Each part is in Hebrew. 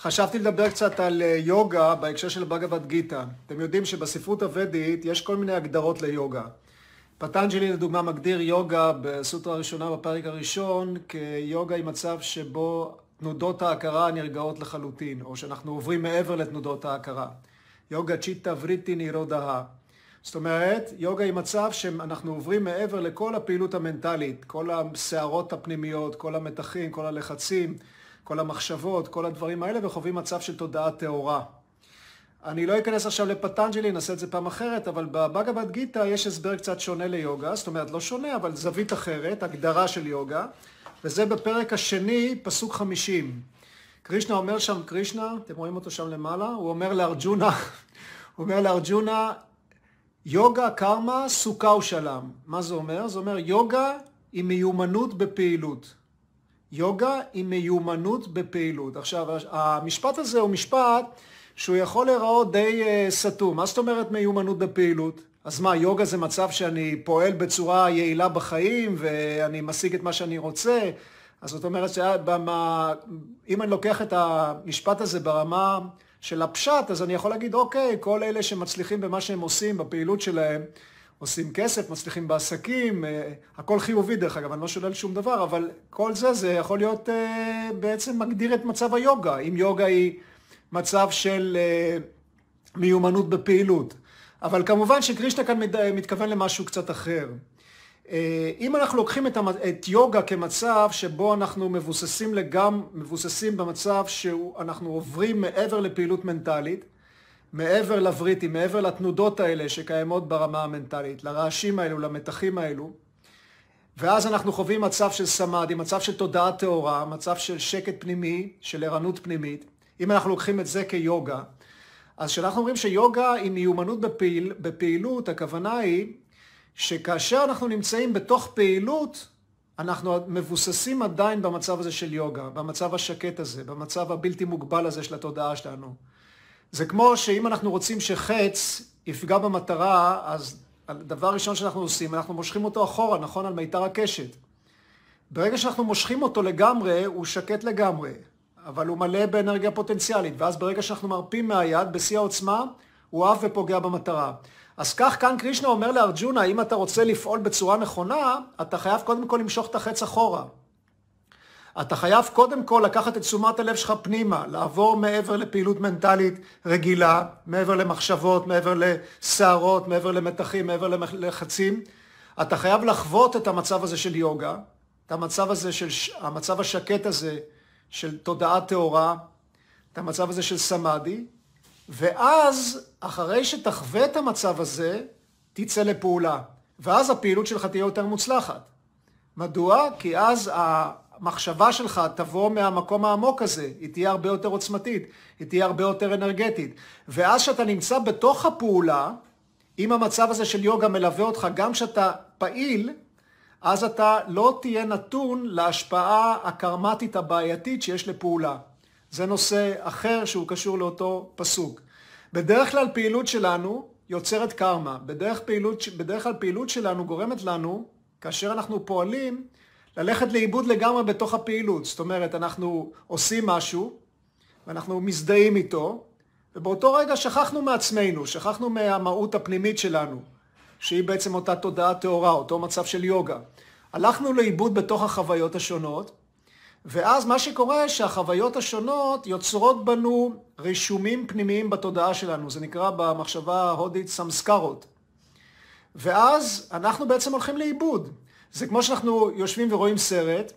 חשבתי לדבר קצת על אה, יוגה בהקשר של בגבד גיתא. אתם יודעים שבספרות הוודית יש כל מיני הגדרות ליוגה. פטנג'לי לדוגמה מגדיר יוגה בסוטרה הראשונה בפרק הראשון כיוגה היא מצב שבו תנודות ההכרה נרגעות לחלוטין, או שאנחנו עוברים מעבר לתנודות ההכרה. יוגה צ'יטה וריטי נירודה. זאת אומרת, יוגה היא מצב שאנחנו עוברים מעבר לכל הפעילות המנטלית, כל הסערות הפנימיות, כל המתחים, כל הלחצים, כל המחשבות, כל הדברים האלה, וחווים מצב של תודעה טהורה. אני לא אכנס עכשיו לפטנג'לי, נעשה את זה פעם אחרת, אבל בבגבד גיתא יש הסבר קצת שונה ליוגה, זאת אומרת לא שונה, אבל זווית אחרת, הגדרה של יוגה, וזה בפרק השני, פסוק חמישים. קרישנה אומר שם, קרישנה, אתם רואים אותו שם למעלה, הוא אומר לארג'ונה, הוא אומר לארג'ונה, יוגה, קרמה, סוכה ושלם. מה זה אומר? זה אומר יוגה היא מיומנות בפעילות. יוגה היא מיומנות בפעילות. עכשיו, המשפט הזה הוא משפט שהוא יכול להיראות די uh, סתום. מה זאת אומרת מיומנות בפעילות? אז מה, יוגה זה מצב שאני פועל בצורה יעילה בחיים ואני משיג את מה שאני רוצה? אז זאת אומרת שאם אני לוקח את המשפט הזה ברמה של הפשט, אז אני יכול להגיד, אוקיי, כל אלה שמצליחים במה שהם עושים, בפעילות שלהם, עושים כסף, מצליחים בעסקים, אה, הכל חיובי דרך אגב, אני לא שולל שום דבר, אבל כל זה, זה יכול להיות אה, בעצם מגדיר את מצב היוגה. אם יוגה היא מצב של אה, מיומנות בפעילות. אבל כמובן שקרישנה כאן מתכוון למשהו קצת אחר. אם אנחנו לוקחים את, את יוגה כמצב שבו אנחנו מבוססים לגמרי, מבוססים במצב שאנחנו עוברים מעבר לפעילות מנטלית, מעבר לבריטים, מעבר לתנודות האלה שקיימות ברמה המנטלית, לרעשים האלו, למתחים האלו, ואז אנחנו חווים מצב של סמאדי, מצב של תודעה טהורה, מצב של שקט פנימי, של ערנות פנימית. אם אנחנו לוקחים את זה כיוגה, אז כשאנחנו אומרים שיוגה היא מיומנות בפעיל, בפעילות, הכוונה היא שכאשר אנחנו נמצאים בתוך פעילות, אנחנו מבוססים עדיין במצב הזה של יוגה, במצב השקט הזה, במצב הבלתי מוגבל הזה של התודעה שלנו. זה כמו שאם אנחנו רוצים שחץ יפגע במטרה, אז הדבר הראשון שאנחנו עושים, אנחנו מושכים אותו אחורה, נכון? על מיתר הקשת. ברגע שאנחנו מושכים אותו לגמרי, הוא שקט לגמרי, אבל הוא מלא באנרגיה פוטנציאלית, ואז ברגע שאנחנו מרפים מהיד, בשיא העוצמה, הוא עף ופוגע במטרה. אז כך כאן קרישנה אומר לארג'ונה, אם אתה רוצה לפעול בצורה נכונה, אתה חייב קודם כל למשוך את החץ אחורה. אתה חייב קודם כל לקחת את תשומת הלב שלך פנימה, לעבור מעבר לפעילות מנטלית רגילה, מעבר למחשבות, מעבר לסערות, מעבר למתחים, מעבר ללחצים. אתה חייב לחוות את המצב הזה של יוגה, את המצב הזה של, המצב השקט הזה של תודעה טהורה, את המצב הזה של סמאדי, ואז, אחרי שתחווה את המצב הזה, תצא לפעולה. ואז הפעילות שלך תהיה יותר מוצלחת. מדוע? כי אז המחשבה שלך תבוא מהמקום העמוק הזה, היא תהיה הרבה יותר עוצמתית, היא תהיה הרבה יותר אנרגטית. ואז כשאתה נמצא בתוך הפעולה, אם המצב הזה של יוגה מלווה אותך גם כשאתה פעיל, אז אתה לא תהיה נתון להשפעה הקרמטית הבעייתית שיש לפעולה. זה נושא אחר שהוא קשור לאותו פסוק. בדרך כלל פעילות שלנו יוצרת קרמה. בדרך, פעילות, בדרך כלל פעילות שלנו גורמת לנו, כאשר אנחנו פועלים, ללכת לאיבוד לגמרי בתוך הפעילות. זאת אומרת, אנחנו עושים משהו, ואנחנו מזדהים איתו, ובאותו רגע שכחנו מעצמנו, שכחנו מהמהות הפנימית שלנו, שהיא בעצם אותה תודעה טהורה, אותו מצב של יוגה. הלכנו לאיבוד בתוך החוויות השונות, ואז מה שקורה שהחוויות השונות יוצרות בנו רישומים פנימיים בתודעה שלנו, זה נקרא במחשבה ההודית סמסקרות. ואז אנחנו בעצם הולכים לאיבוד. זה כמו שאנחנו יושבים ורואים סרט,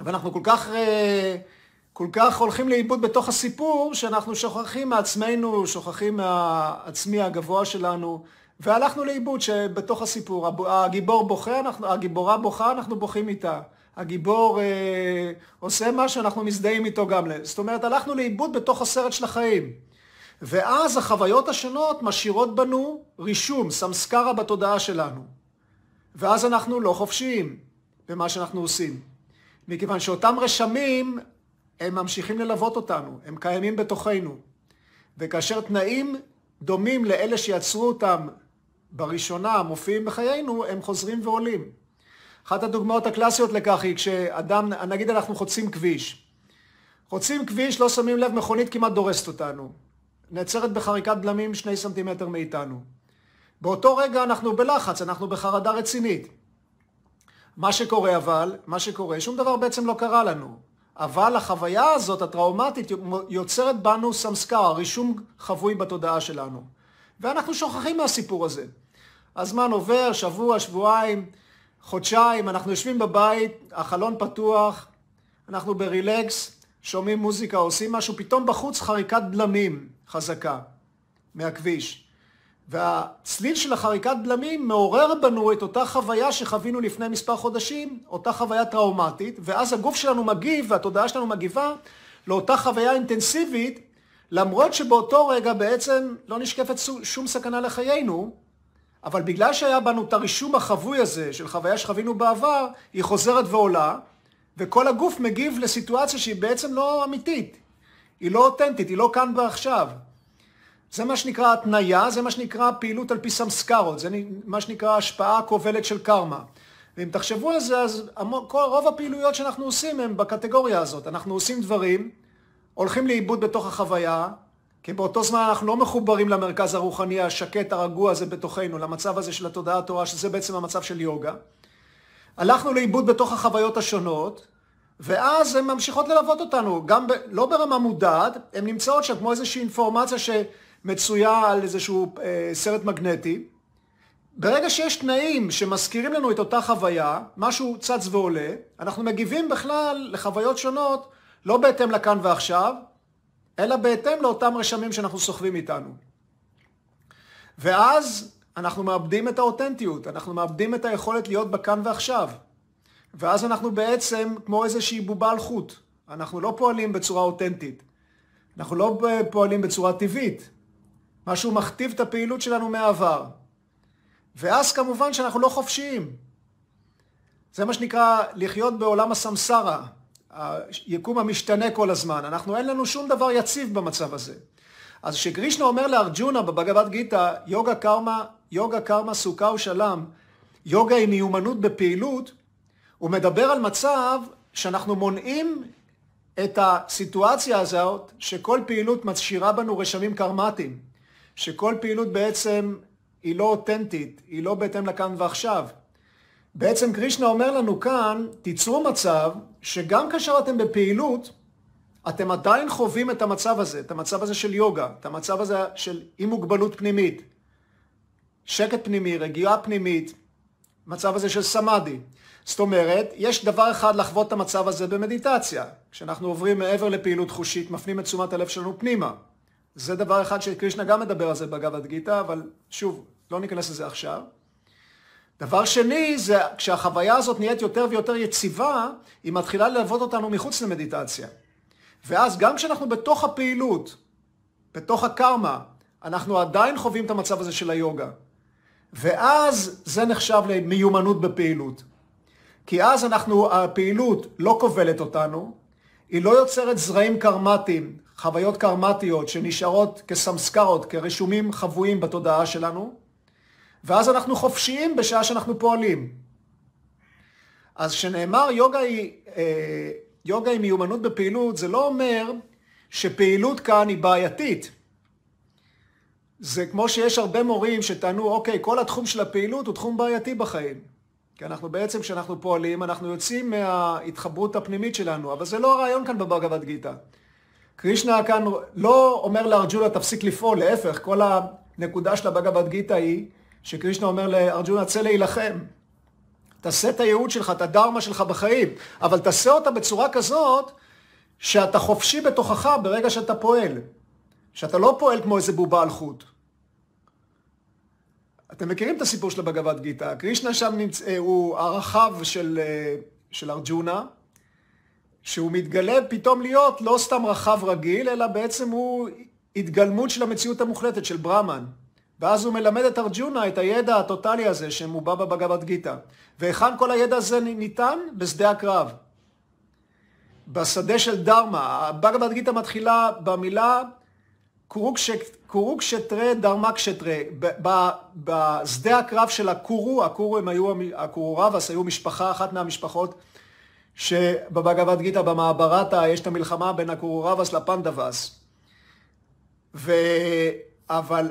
ואנחנו כל כך, אה, כל כך הולכים לאיבוד בתוך הסיפור, שאנחנו שוכחים מעצמנו, שוכחים מהעצמי הגבוה שלנו, והלכנו לאיבוד שבתוך הסיפור. הגיבור בוכה, אנחנו, הגיבורה בוכה, אנחנו בוכים איתה. הגיבור אה, עושה משהו, אנחנו מזדהים איתו גם. זאת אומרת, הלכנו לאיבוד בתוך הסרט של החיים. ואז החוויות השונות משאירות בנו רישום, סמסקרה בתודעה שלנו. ואז אנחנו לא חופשיים במה שאנחנו עושים. מכיוון שאותם רשמים, הם ממשיכים ללוות אותנו, הם קיימים בתוכנו. וכאשר תנאים דומים לאלה שיצרו אותם בראשונה, מופיעים בחיינו, הם חוזרים ועולים. אחת הדוגמאות הקלאסיות לכך היא כשאדם, נגיד אנחנו חוצים כביש. חוצים כביש, לא שמים לב, מכונית כמעט דורסת אותנו. נעצרת בחריקת בלמים שני סנטימטר מאיתנו. באותו רגע אנחנו בלחץ, אנחנו בחרדה רצינית. מה שקורה אבל, מה שקורה, שום דבר בעצם לא קרה לנו. אבל החוויה הזאת, הטראומטית, יוצרת בנו סמסקר, רישום חבוי בתודעה שלנו. ואנחנו שוכחים מהסיפור הזה. הזמן עובר, שבוע, שבועיים, חודשיים, אנחנו יושבים בבית, החלון פתוח, אנחנו ברילקס, שומעים מוזיקה, עושים משהו, פתאום בחוץ חריקת בלמים חזקה מהכביש. והצליל של החריקת בלמים מעורר בנו את אותה חוויה שחווינו לפני מספר חודשים, אותה חוויה טראומטית, ואז הגוף שלנו מגיב והתודעה שלנו מגיבה לאותה חוויה אינטנסיבית, למרות שבאותו רגע בעצם לא נשקפת שום סכנה לחיינו, אבל בגלל שהיה בנו את הרישום החבוי הזה של חוויה שחווינו בעבר, היא חוזרת ועולה, וכל הגוף מגיב לסיטואציה שהיא בעצם לא אמיתית, היא לא אותנטית, היא לא כאן ועכשיו. זה מה שנקרא התניה, זה מה שנקרא פעילות על פי סמסקרות, זה מה שנקרא השפעה כובלת של קרמה. ואם תחשבו על זה, אז כל, רוב הפעילויות שאנחנו עושים הן בקטגוריה הזאת. אנחנו עושים דברים, הולכים לאיבוד בתוך החוויה, כי באותו זמן אנחנו לא מחוברים למרכז הרוחני השקט, הרגוע הזה בתוכנו, למצב הזה של התודעה התורה, שזה בעצם המצב של יוגה. הלכנו לאיבוד בתוך החוויות השונות, ואז הן ממשיכות ללוות אותנו, גם ב, לא ברמה מודעת, הן נמצאות שם כמו איזושהי אינפורמציה שמצויה על איזשהו אה, סרט מגנטי. ברגע שיש תנאים שמזכירים לנו את אותה חוויה, משהו צץ ועולה, אנחנו מגיבים בכלל לחוויות שונות, לא בהתאם לכאן ועכשיו, אלא בהתאם לאותם רשמים שאנחנו סוחבים איתנו. ואז אנחנו מאבדים את האותנטיות, אנחנו מאבדים את היכולת להיות בכאן ועכשיו. ואז אנחנו בעצם כמו איזושהי בובה על חוט. אנחנו לא פועלים בצורה אותנטית. אנחנו לא פועלים בצורה טבעית. משהו מכתיב את הפעילות שלנו מהעבר. ואז כמובן שאנחנו לא חופשיים. זה מה שנקרא לחיות בעולם הסמסרה, היקום המשתנה כל הזמן. אנחנו, אין לנו שום דבר יציב במצב הזה. אז כשקרישנה אומר לארג'ונה בבגבת גיתא, יוגה קרמה, יוגה קרמה סוכה ושלם, יוגה היא מיומנות בפעילות, הוא מדבר על מצב שאנחנו מונעים את הסיטואציה הזאת שכל פעילות משאירה בנו רשמים קרמטיים, שכל פעילות בעצם היא לא אותנטית, היא לא בהתאם לכאן ועכשיו. בעצם קרישנה אומר לנו כאן, תיצרו מצב שגם כאשר אתם בפעילות, אתם עדיין חווים את המצב הזה, את המצב הזה של יוגה, את המצב הזה של אי מוגבלות פנימית, שקט פנימי, רגיעה פנימית, מצב הזה של סמאדי. זאת אומרת, יש דבר אחד לחוות את המצב הזה במדיטציה. כשאנחנו עוברים מעבר לפעילות חושית, מפנים את תשומת הלב שלנו פנימה. זה דבר אחד שקרישנה גם מדבר על זה בגבת גיתא, אבל שוב, לא ניכנס לזה עכשיו. דבר שני, זה כשהחוויה הזאת נהיית יותר ויותר יציבה, היא מתחילה ללוות אותנו מחוץ למדיטציה. ואז גם כשאנחנו בתוך הפעילות, בתוך הקרמה, אנחנו עדיין חווים את המצב הזה של היוגה. ואז זה נחשב למיומנות בפעילות. כי אז אנחנו, הפעילות לא כובלת אותנו, היא לא יוצרת זרעים קרמטיים, חוויות קרמטיות שנשארות כסמסקרות, כרשומים חבויים בתודעה שלנו, ואז אנחנו חופשיים בשעה שאנחנו פועלים. אז כשנאמר יוגה היא, אה, יוגה היא מיומנות בפעילות, זה לא אומר שפעילות כאן היא בעייתית. זה כמו שיש הרבה מורים שטענו, אוקיי, כל התחום של הפעילות הוא תחום בעייתי בחיים. כי אנחנו בעצם, כשאנחנו פועלים, אנחנו יוצאים מההתחברות הפנימית שלנו, אבל זה לא הרעיון כאן בבגבד גיתא. קרישנה כאן לא אומר לארג'ונה תפסיק לפעול, להפך, כל הנקודה של הבגבד גיתא היא שקרישנה אומר לארג'ונה צא להילחם. תעשה את הייעוד שלך, את הדרמה שלך בחיים, אבל תעשה אותה בצורה כזאת שאתה חופשי בתוכך ברגע שאתה פועל. שאתה לא פועל כמו איזה בובה על חוט. אתם מכירים את הסיפור של הבגבת גיתא. קרישנה שם נמצא, הוא הרחב של, אה, של ארג'ונה, שהוא מתגלה פתאום להיות לא סתם רחב רגיל, אלא בעצם הוא התגלמות של המציאות המוחלטת של ברהמן. ואז הוא מלמד את ארג'ונה את הידע הטוטלי הזה שמובע בבגבת גיתא. והיכן כל הידע הזה ניתן? בשדה הקרב. בשדה של דרמה. הבגבת גיתא מתחילה במילה קורוק שטרה דרמק שטרה. בשדה הקרב של הקורו, הקורו הם היו, הקורו רבס היו משפחה, אחת מהמשפחות שבבגבד גיתא במעברתא יש את המלחמה בין הקורורבס לפנדבס. ו... אבל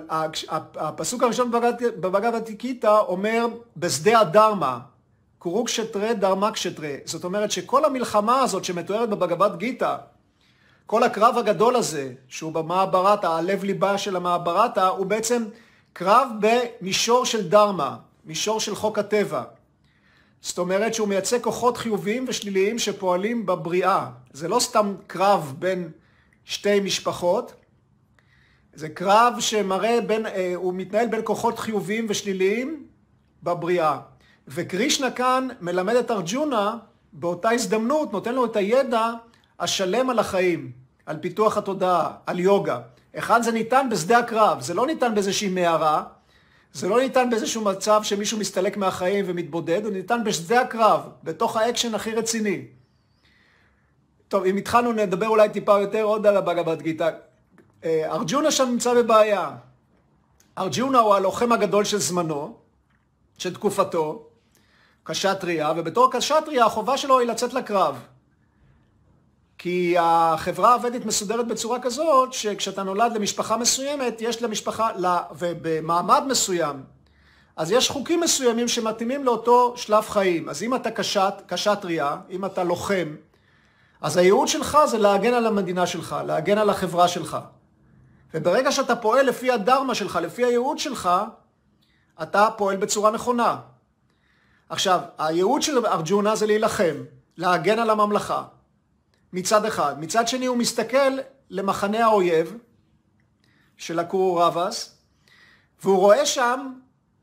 הפסוק הראשון בבגבד גיתא אומר בשדה הדרמה, קורוק שטרה דרמה. זאת אומרת שכל המלחמה הזאת שמתוארת בבגבד גיתא, כל הקרב הגדול הזה, שהוא במעברתא, הלב ליבה של המעברתא, הוא בעצם קרב במישור של דרמה, מישור של חוק הטבע. זאת אומרת שהוא מייצג כוחות חיוביים ושליליים שפועלים בבריאה. זה לא סתם קרב בין שתי משפחות, זה קרב שמראה בין, אה, הוא מתנהל בין כוחות חיוביים ושליליים בבריאה. וקרישנה כאן מלמד את ארג'ונה באותה הזדמנות, נותן לו את הידע השלם על החיים, על פיתוח התודעה, על יוגה. היכן זה ניתן? בשדה הקרב. זה לא ניתן באיזושהי מערה, זה לא ניתן באיזשהו מצב שמישהו מסתלק מהחיים ומתבודד, הוא ניתן בשדה הקרב, בתוך האקשן הכי רציני. טוב, אם התחלנו נדבר אולי טיפה יותר עוד על הבגבד גיתא. אה, ארג'ונה שם נמצא בבעיה. ארג'ונה הוא הלוחם הגדול של זמנו, של תקופתו, קשטריה, ובתור קשטריה החובה שלו היא לצאת לקרב. כי החברה העבדית מסודרת בצורה כזאת, שכשאתה נולד למשפחה מסוימת, יש למשפחה, ובמעמד מסוים, אז יש חוקים מסוימים שמתאימים לאותו שלב חיים. אז אם אתה קשת, קשטריה, אם אתה לוחם, אז הייעוד שלך זה להגן על המדינה שלך, להגן על החברה שלך. וברגע שאתה פועל לפי הדרמה שלך, לפי הייעוד שלך, אתה פועל בצורה נכונה. עכשיו, הייעוד של ארג'ונה זה להילחם, להגן על הממלכה. מצד אחד. מצד שני הוא מסתכל למחנה האויב של הקורורבס, והוא רואה שם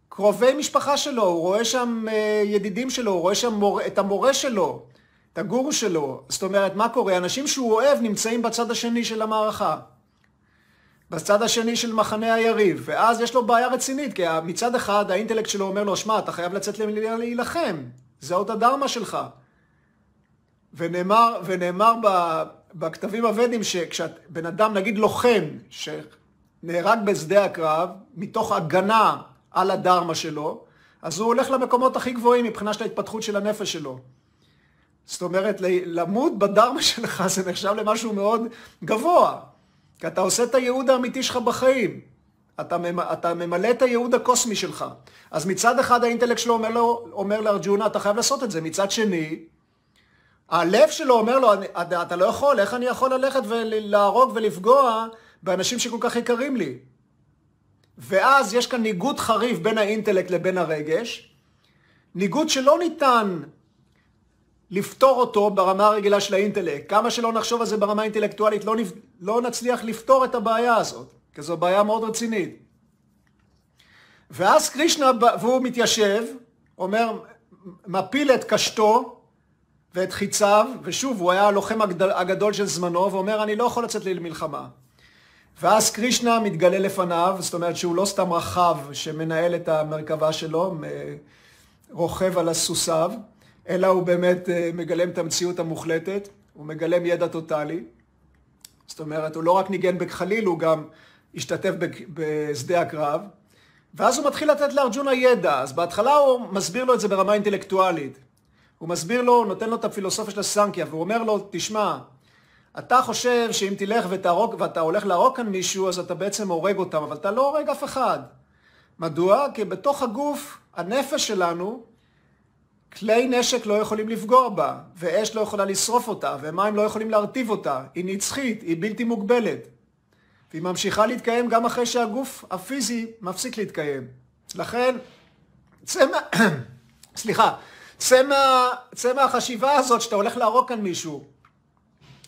קרובי משפחה שלו, הוא רואה שם אה, ידידים שלו, הוא רואה שם מור... את המורה שלו, את הגורו שלו. זאת אומרת, מה קורה? אנשים שהוא אוהב נמצאים בצד השני של המערכה. בצד השני של מחנה היריב, ואז יש לו בעיה רצינית, כי מצד אחד האינטלקט שלו אומר לו, שמע, אתה חייב לצאת להילחם, זה עוד הדרמה שלך. ונאמר, ונאמר בכתבים הוודים שכשבן אדם, נגיד לוחם, שנהרג בשדה הקרב, מתוך הגנה על הדרמה שלו, אז הוא הולך למקומות הכי גבוהים מבחינה של ההתפתחות של הנפש שלו. זאת אומרת, למות בדרמה שלך זה נחשב למשהו מאוד גבוה, כי אתה עושה את הייעוד האמיתי שלך בחיים. אתה. אתה ממלא את הייעוד הקוסמי שלך. אז מצד אחד האינטלקט שלו אומר, לו, אומר לארג'ונה, אתה חייב לעשות את זה. מצד שני, הלב שלו אומר לו, אתה לא יכול, איך אני יכול ללכת ולהרוג ולפגוע באנשים שכל כך יקרים לי? ואז יש כאן ניגוד חריף בין האינטלקט לבין הרגש, ניגוד שלא ניתן לפתור אותו ברמה הרגילה של האינטלקט. כמה שלא נחשוב על זה ברמה האינטלקטואלית, לא, לא נצליח לפתור את הבעיה הזאת, כי זו בעיה מאוד רצינית. ואז קרישנה, והוא מתיישב, אומר, מפיל את קשתו, ואת חיציו, ושוב, הוא היה הלוחם הגדול, של זמנו, ואומר, אני לא יכול לצאת למלחמה. ואז קרישנה מתגלה לפניו, זאת אומרת שהוא לא סתם רחב שמנהל את המרכבה שלו, רוכב על הסוסיו, אלא הוא באמת אה, מגלם את המציאות המוחלטת, הוא מגלם ידע טוטאלי. זאת אומרת, הוא לא רק ניגן בכחליל, הוא גם השתתף בשדה הקרב. ואז הוא מתחיל לתת לארג'ונה ידע, אז בהתחלה הוא מסביר לו את זה ברמה אינטלקטואלית. הוא מסביר לו, נותן לו את הפילוסופיה של הסנקיה, והוא אומר לו, תשמע, אתה חושב שאם תלך ותהרוג, ואתה הולך להרוג כאן מישהו, אז אתה בעצם הורג אותם, אבל אתה לא הורג אף אחד. מדוע? כי בתוך הגוף, הנפש שלנו, כלי נשק לא יכולים לפגוע בה, ואש לא יכולה לשרוף אותה, ומים לא יכולים להרטיב אותה. היא נצחית, היא בלתי מוגבלת. והיא ממשיכה להתקיים גם אחרי שהגוף הפיזי מפסיק להתקיים. לכן, צא מה... סליחה, צא, מה, צא מהחשיבה הזאת שאתה הולך להרוג כאן מישהו.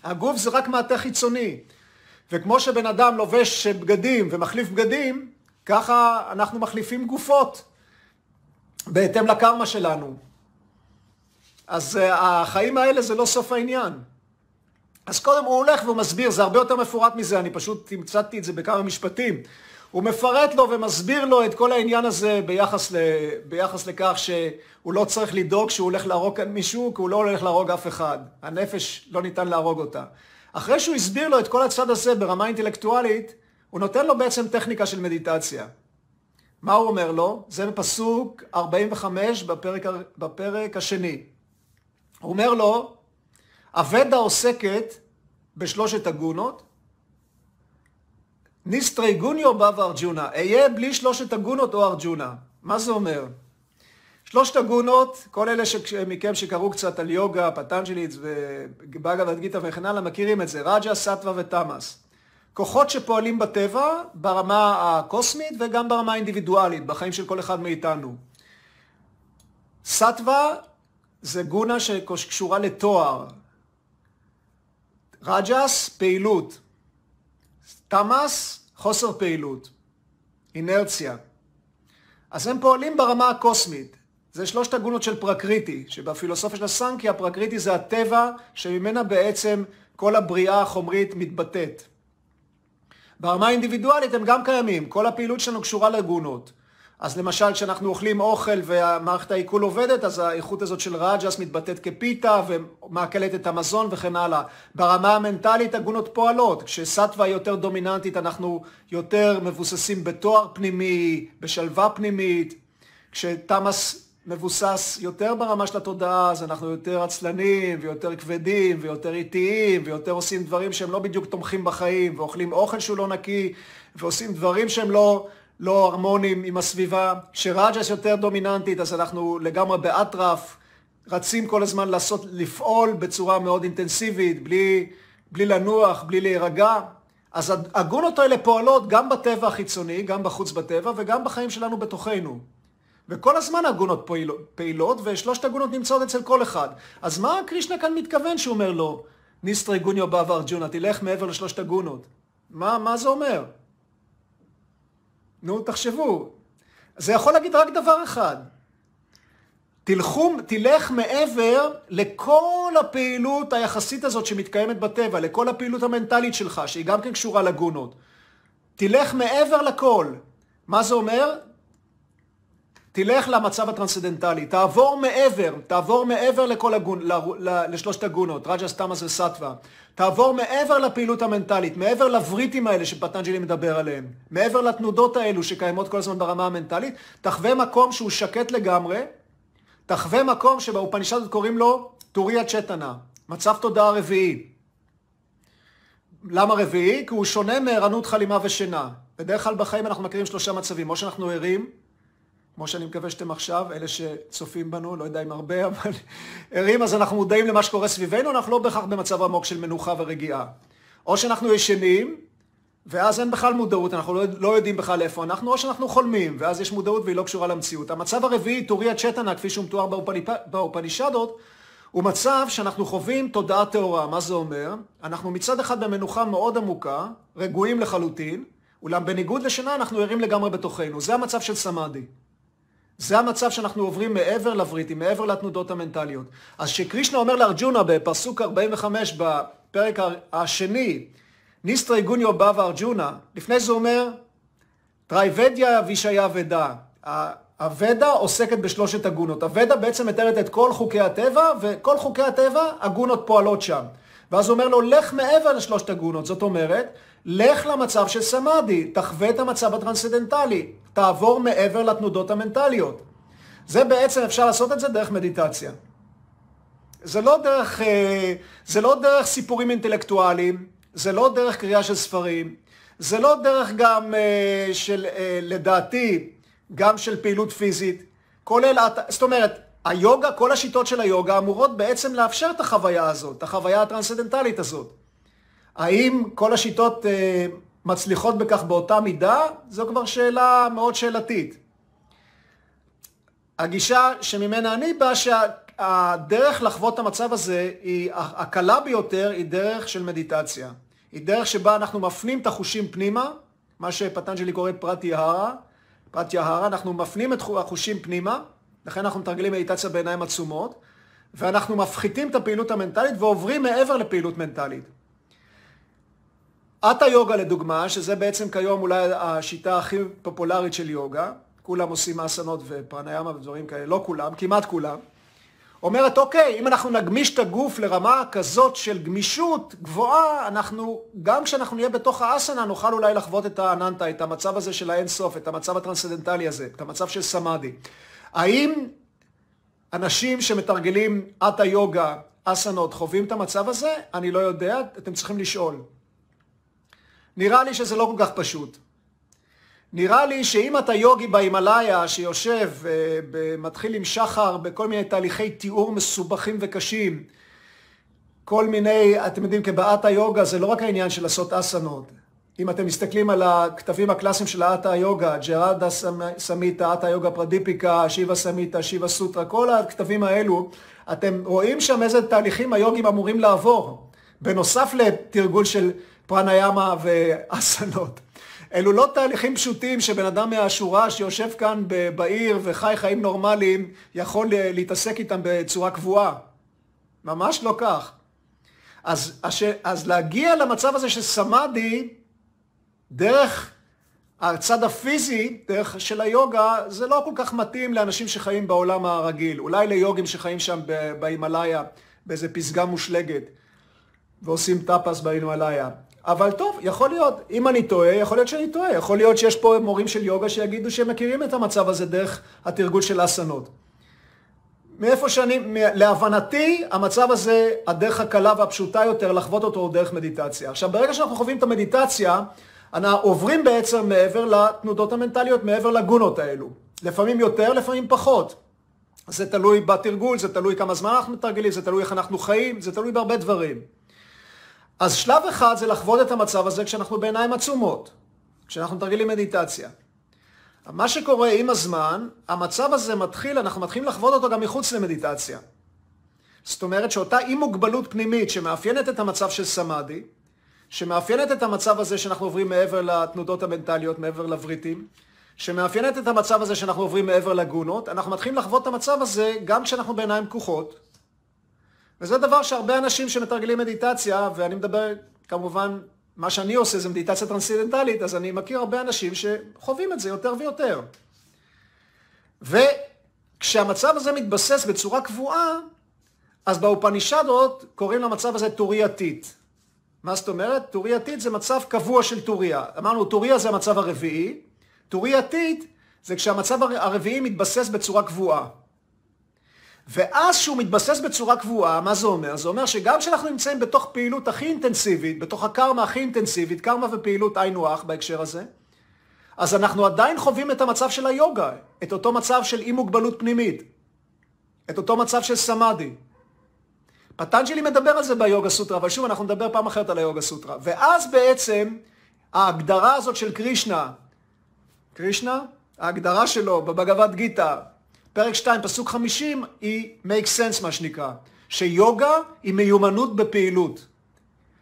הגוף זה רק מעטה חיצוני. וכמו שבן אדם לובש בגדים ומחליף בגדים, ככה אנחנו מחליפים גופות בהתאם לקרמה שלנו. אז uh, החיים האלה זה לא סוף העניין. אז קודם הוא הולך והוא מסביר, זה הרבה יותר מפורט מזה, אני פשוט תמצאתי את זה בכמה משפטים. הוא מפרט לו ומסביר לו את כל העניין הזה ביחס, ל, ביחס לכך שהוא לא צריך לדאוג שהוא הולך להרוג כאן מישהו, כי הוא לא הולך להרוג אף אחד. הנפש לא ניתן להרוג אותה. אחרי שהוא הסביר לו את כל הצד הזה ברמה אינטלקטואלית, הוא נותן לו בעצם טכניקה של מדיטציה. מה הוא אומר לו? זה בפסוק 45 בפרק, בפרק השני. הוא אומר לו, הוודה עוסקת בשלושת הגונות. ניסטרי גוניו בא וארג'ונה. אהיה בלי שלושת הגונות או ארג'ונה. מה זה אומר? שלושת הגונות, כל אלה מכם שקראו קצת על יוגה, פטנג'ליץ ובאגה גיתא וכן הלאה, מכירים את זה. רג'ה, סטווה ותמאס. כוחות שפועלים בטבע ברמה הקוסמית וגם ברמה האינדיבידואלית, בחיים של כל אחד מאיתנו. סטווה זה גונה שקשורה לתואר. רג'ס, פעילות. תמאס, חוסר פעילות. אינרציה. אז הם פועלים ברמה הקוסמית. זה שלושת הגונות של פרקריטי, שבפילוסופיה של הסנקהיה, פרקריטי זה הטבע שממנה בעצם כל הבריאה החומרית מתבטאת. ברמה האינדיבידואלית הם גם קיימים, כל הפעילות שלנו קשורה לגונות. אז למשל כשאנחנו אוכלים אוכל ומערכת העיכול עובדת, אז האיכות הזאת של רג'ס מתבטאת כפיטה ומעכלת את המזון וכן הלאה. ברמה המנטלית הגונות פועלות, כשסטווה יותר דומיננטית אנחנו יותר מבוססים בתואר פנימי, בשלווה פנימית, כשתמאס מבוסס יותר ברמה של התודעה, אז אנחנו יותר עצלנים ויותר כבדים ויותר איטיים ויותר עושים דברים שהם לא בדיוק תומכים בחיים ואוכלים אוכל שהוא לא נקי ועושים דברים שהם לא, לא הרמוניים עם הסביבה. כשראג'ס יותר דומיננטית אז אנחנו לגמרי באטרף, רצים כל הזמן לעשות, לפעול בצורה מאוד אינטנסיבית, בלי, בלי לנוח, בלי להירגע. אז הגונות האלה פועלות גם בטבע החיצוני, גם בחוץ בטבע וגם בחיים שלנו בתוכנו. וכל הזמן הגונות פעילות, ושלושת הגונות נמצאות אצל כל אחד. אז מה קרישנה כאן מתכוון שהוא אומר לו, ניסטרי גוניו בא וארג'ונה, תלך מעבר לשלושת הגונות? מה, מה זה אומר? נו, תחשבו. זה יכול להגיד רק דבר אחד. תלכו, תלך מעבר לכל הפעילות היחסית הזאת שמתקיימת בטבע, לכל הפעילות המנטלית שלך, שהיא גם כן קשורה לגונות. תלך מעבר לכל. מה זה אומר? תלך למצב הטרנסדנטלי, תעבור מעבר, תעבור מעבר לכל הגון, ל, ל, לשלושת הגונות, רג'ה, סטמאס וסטווה. תעבור מעבר לפעילות המנטלית, מעבר לבריטים האלה שפטנג'לי מדבר עליהם, מעבר לתנודות האלו שקיימות כל הזמן ברמה המנטלית, תחווה מקום שהוא שקט לגמרי, תחווה מקום שבאופנישדות קוראים לו טוריה צ'טנה, מצב תודעה רביעי. למה רביעי? כי הוא שונה מערנות חלימה ושינה. בדרך כלל בחיים אנחנו מכירים שלושה מצבים, או שאנחנו ערים, כמו שאני מקווה שאתם עכשיו, אלה שצופים בנו, לא יודע אם הרבה, אבל ערים, אז אנחנו מודעים למה שקורה סביבנו, אנחנו לא בהכרח במצב עמוק של מנוחה ורגיעה. או שאנחנו ישנים, ואז אין בכלל מודעות, אנחנו לא, לא יודעים בכלל איפה אנחנו, או שאנחנו חולמים, ואז יש מודעות והיא לא קשורה למציאות. המצב הרביעי, טוריה צ'טנה, כפי שהוא מתואר באופנישדות, הוא מצב שאנחנו חווים תודעה טהורה. מה זה אומר? אנחנו מצד אחד במנוחה מאוד עמוקה, רגועים לחלוטין, אולם בניגוד לשינה אנחנו ערים לגמרי בתוכנו. זה המצב של סמאדי. זה המצב שאנחנו עוברים מעבר לבריטים, מעבר לתנודות המנטליות. אז שקרישנה אומר לארג'ונה בפסוק 45 בפרק השני, ניסטרי גוניו בהווארג'ונה, לפני זה אומר, טריגוניה וישיה ודה. הוודה עוסקת בשלושת הגונות. הוודה בעצם מתארת את כל חוקי הטבע, וכל חוקי הטבע, הגונות פועלות שם. ואז הוא אומר לו, לך מעבר לשלושת הגונות. זאת אומרת, לך למצב של סמאדי, תחווה את המצב הטרנסצנדנטלי, תעבור מעבר לתנודות המנטליות. זה בעצם, אפשר לעשות את זה דרך מדיטציה. זה לא דרך, אה, זה לא דרך סיפורים אינטלקטואליים, זה לא דרך קריאה של ספרים, זה לא דרך גם אה, של, אה, לדעתי, גם של פעילות פיזית. כולל, זאת אומרת, היוגה, כל השיטות של היוגה אמורות בעצם לאפשר את החוויה הזאת, את החוויה הטרנסצדנטלית הזאת. האם כל השיטות אה, מצליחות בכך באותה מידה? זו כבר שאלה מאוד שאלתית. הגישה שממנה אני בא, שהדרך לחוות את המצב הזה, היא הקלה ביותר, היא דרך של מדיטציה. היא דרך שבה אנחנו מפנים את החושים פנימה, מה שפטנג'לי קורא פרט יהרה, פרט יהרה, אנחנו מפנים את החושים פנימה, לכן אנחנו מתרגלים מדיטציה בעיניים עצומות, ואנחנו מפחיתים את הפעילות המנטלית ועוברים מעבר לפעילות מנטלית. אטה יוגה לדוגמה, שזה בעצם כיום אולי השיטה הכי פופולרית של יוגה, כולם עושים אסנות ופרניאמה ודברים כאלה, לא כולם, כמעט כולם, אומרת, אוקיי, אם אנחנו נגמיש את הגוף לרמה כזאת של גמישות גבוהה, אנחנו, גם כשאנחנו נהיה בתוך האסנה, נוכל אולי לחוות את האננטה, את המצב הזה של האין סוף, את המצב הטרנסצדנטלי הזה, את המצב של סמאדי. האם אנשים שמתרגלים אטה יוגה אסנות חווים את המצב הזה? אני לא יודע, אתם צריכים לשאול. נראה לי שזה לא כל כך פשוט. נראה לי שאם אתה יוגי בהימאליה שיושב ומתחיל עם שחר בכל מיני תהליכי תיאור מסובכים וקשים, כל מיני, אתם יודעים, כבאתה יוגה זה לא רק העניין של לעשות אסנות. אם אתם מסתכלים על הכתבים הקלאסיים של האטה היוגה, ג'רדה סמיתה, אטה יוגה פרדיפיקה, שיבה סמיתה, שיבה סוטרה, כל הכתבים האלו, אתם רואים שם איזה תהליכים היוגים אמורים לעבור, בנוסף לתרגול של פרניאמה ואסנות. אלו לא תהליכים פשוטים שבן אדם מהשורה שיושב כאן בעיר וחי חיים נורמליים יכול להתעסק איתם בצורה קבועה. ממש לא כך. אז, אז להגיע למצב הזה של סמאדי דרך הצד הפיזי, דרך של היוגה, זה לא כל כך מתאים לאנשים שחיים בעולם הרגיל. אולי ליוגים שחיים שם בהימאליה, באיזה פסגה מושלגת, ועושים טאפס בהימאליה. אבל טוב, יכול להיות, אם אני טועה, יכול להיות שאני טועה. יכול להיות שיש פה מורים של יוגה שיגידו שהם מכירים את המצב הזה דרך התרגול של אסנות. מאיפה שאני, להבנתי, המצב הזה, הדרך הקלה והפשוטה יותר לחוות אותו הוא דרך מדיטציה. עכשיו, ברגע שאנחנו חווים את המדיטציה, אנחנו עוברים בעצם מעבר לתנודות המנטליות, מעבר לגונות האלו. לפעמים יותר, לפעמים פחות. זה תלוי בתרגול, זה תלוי כמה זמן אנחנו מתרגלים, זה תלוי איך אנחנו חיים, זה תלוי בהרבה דברים. אז שלב אחד זה לחוות את המצב הזה כשאנחנו בעיניים עצומות, כשאנחנו מתרגלים מדיטציה. מה שקורה עם הזמן, המצב הזה מתחיל, אנחנו מתחילים לחוות אותו גם מחוץ למדיטציה. זאת אומרת שאותה אי מוגבלות פנימית שמאפיינת את המצב של סמאדי, שמאפיינת את המצב הזה שאנחנו עוברים מעבר לתנודות המנטליות, מעבר לבריטים, שמאפיינת את המצב הזה שאנחנו עוברים מעבר לגונות, אנחנו מתחילים לחוות את המצב הזה גם כשאנחנו בעיניים פקוחות, וזה דבר שהרבה אנשים שמתרגלים מדיטציה, ואני מדבר כמובן, מה שאני עושה זה מדיטציה טרנסצנדנטלית, אז אני מכיר הרבה אנשים שחווים את זה יותר ויותר. וכשהמצב הזה מתבסס בצורה קבועה, אז באופנישדות קוראים למצב הזה טורייתית. מה זאת אומרת? טורייתית זה מצב קבוע של טוריה. אמרנו, טוריה זה המצב הרביעי, טורייתית זה כשהמצב הרביעי מתבסס בצורה קבועה. ואז שהוא מתבסס בצורה קבועה, מה זה אומר? זה אומר שגם כשאנחנו נמצאים בתוך פעילות הכי אינטנסיבית, בתוך הקרמה הכי אינטנסיבית, קרמה ופעילות היינו הך בהקשר הזה, אז אנחנו עדיין חווים את המצב של היוגה, את אותו מצב של אי מוגבלות פנימית, את אותו מצב של סמאדי. פטנג'לי מדבר על זה ביוגה סוטרה, אבל שוב, אנחנו נדבר פעם אחרת על היוגה סוטרה. ואז בעצם ההגדרה הזאת של קרישנה, קרישנה, ההגדרה שלו בבגבת גיתא, פרק 2, פסוק 50, היא make sense מה שנקרא, שיוגה היא מיומנות בפעילות.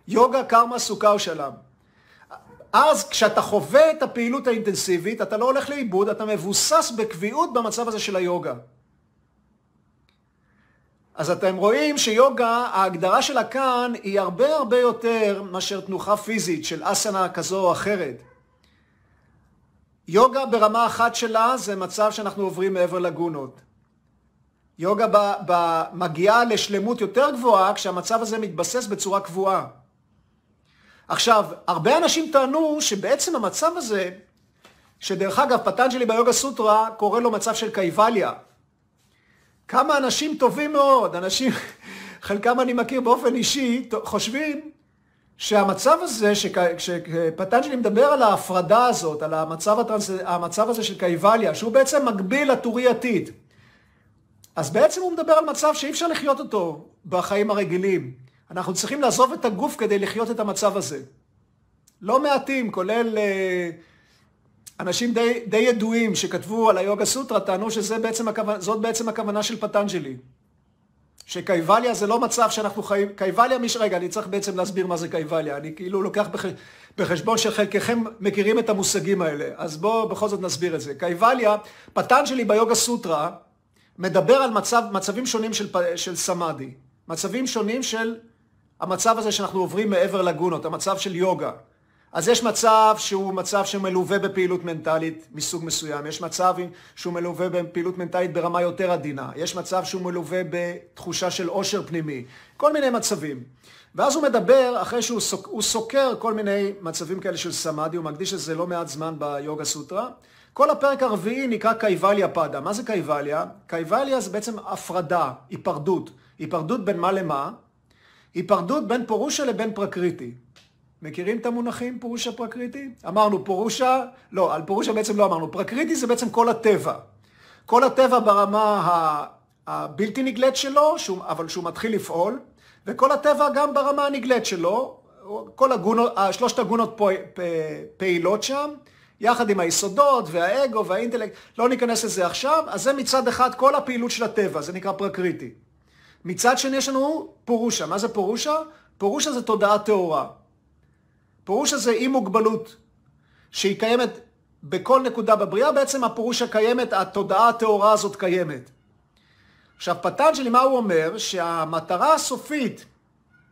יוגה, קרמה, סוכה או שלם. אז כשאתה חווה את הפעילות האינטנסיבית, אתה לא הולך לאיבוד, אתה מבוסס בקביעות במצב הזה של היוגה. אז אתם רואים שיוגה, ההגדרה שלה כאן היא הרבה הרבה יותר מאשר תנוחה פיזית של אסנה כזו או אחרת. יוגה ברמה אחת שלה זה מצב שאנחנו עוברים מעבר לגונות. יוגה ב, ב, מגיעה לשלמות יותר גבוהה כשהמצב הזה מתבסס בצורה קבועה. עכשיו, הרבה אנשים טענו שבעצם המצב הזה, שדרך אגב פטנג'לי ביוגה סוטרה קורא לו מצב של קייבליה. כמה אנשים טובים מאוד, אנשים, חלקם אני מכיר באופן אישי, חושבים שהמצב הזה, כשפטנג'לי מדבר על ההפרדה הזאת, על המצב, הטרנס, המצב הזה של קייבליה, שהוא בעצם מקביל עתיד, אז בעצם הוא מדבר על מצב שאי אפשר לחיות אותו בחיים הרגילים. אנחנו צריכים לעזוב את הגוף כדי לחיות את המצב הזה. לא מעטים, כולל אה, אנשים די, די ידועים שכתבו על היוגה סוטרה, טענו שזאת בעצם, בעצם הכוונה של פטנג'לי. שקייבליה זה לא מצב שאנחנו חיים, קייבליה, מי ש... רגע, אני צריך בעצם להסביר מה זה קייבליה, אני כאילו לוקח בח... בחשבון שחלקכם מכירים את המושגים האלה, אז בואו בכל זאת נסביר את זה. קייבליה, פטנג'לי ביוגה סוטרה, מדבר על מצב, מצבים שונים של, של סמאדי, מצבים שונים של המצב הזה שאנחנו עוברים מעבר לגונות, המצב של יוגה. אז יש מצב שהוא מצב שמלווה בפעילות מנטלית מסוג מסוים, יש מצב שהוא מלווה בפעילות מנטלית ברמה יותר עדינה, יש מצב שהוא מלווה בתחושה של עושר פנימי, כל מיני מצבים. ואז הוא מדבר, אחרי שהוא סוק, סוקר כל מיני מצבים כאלה של סמאדי, הוא מקדיש לזה לא מעט זמן ביוגה סוטרה, כל הפרק הרביעי נקרא קייבליה פדה. מה זה קייבליה? קייבליה זה בעצם הפרדה, היפרדות. היפרדות בין מה למה? היפרדות בין פורושה לבין פרקריטי. מכירים את המונחים פורושה פרקריטי? אמרנו פורושה, לא, על פורושה בעצם לא אמרנו. פרקריטי זה בעצם כל הטבע. כל הטבע ברמה הבלתי נגלית שלו, שהוא, אבל שהוא מתחיל לפעול, וכל הטבע גם ברמה הנגלית שלו, כל הגונות, שלושת הגונות פעילות שם, יחד עם היסודות והאגו והאינטלקט, לא ניכנס לזה עכשיו, אז זה מצד אחד כל הפעילות של הטבע, זה נקרא פרקריטי. מצד שני יש לנו פורושה. מה זה פורושה? פורושה זה תודעה טהורה. פורושה זה אי מוגבלות, שהיא קיימת בכל נקודה בבריאה, בעצם הפורושה קיימת, התודעה הטהורה הזאת קיימת. עכשיו, פטנג'לי, מה הוא אומר? שהמטרה הסופית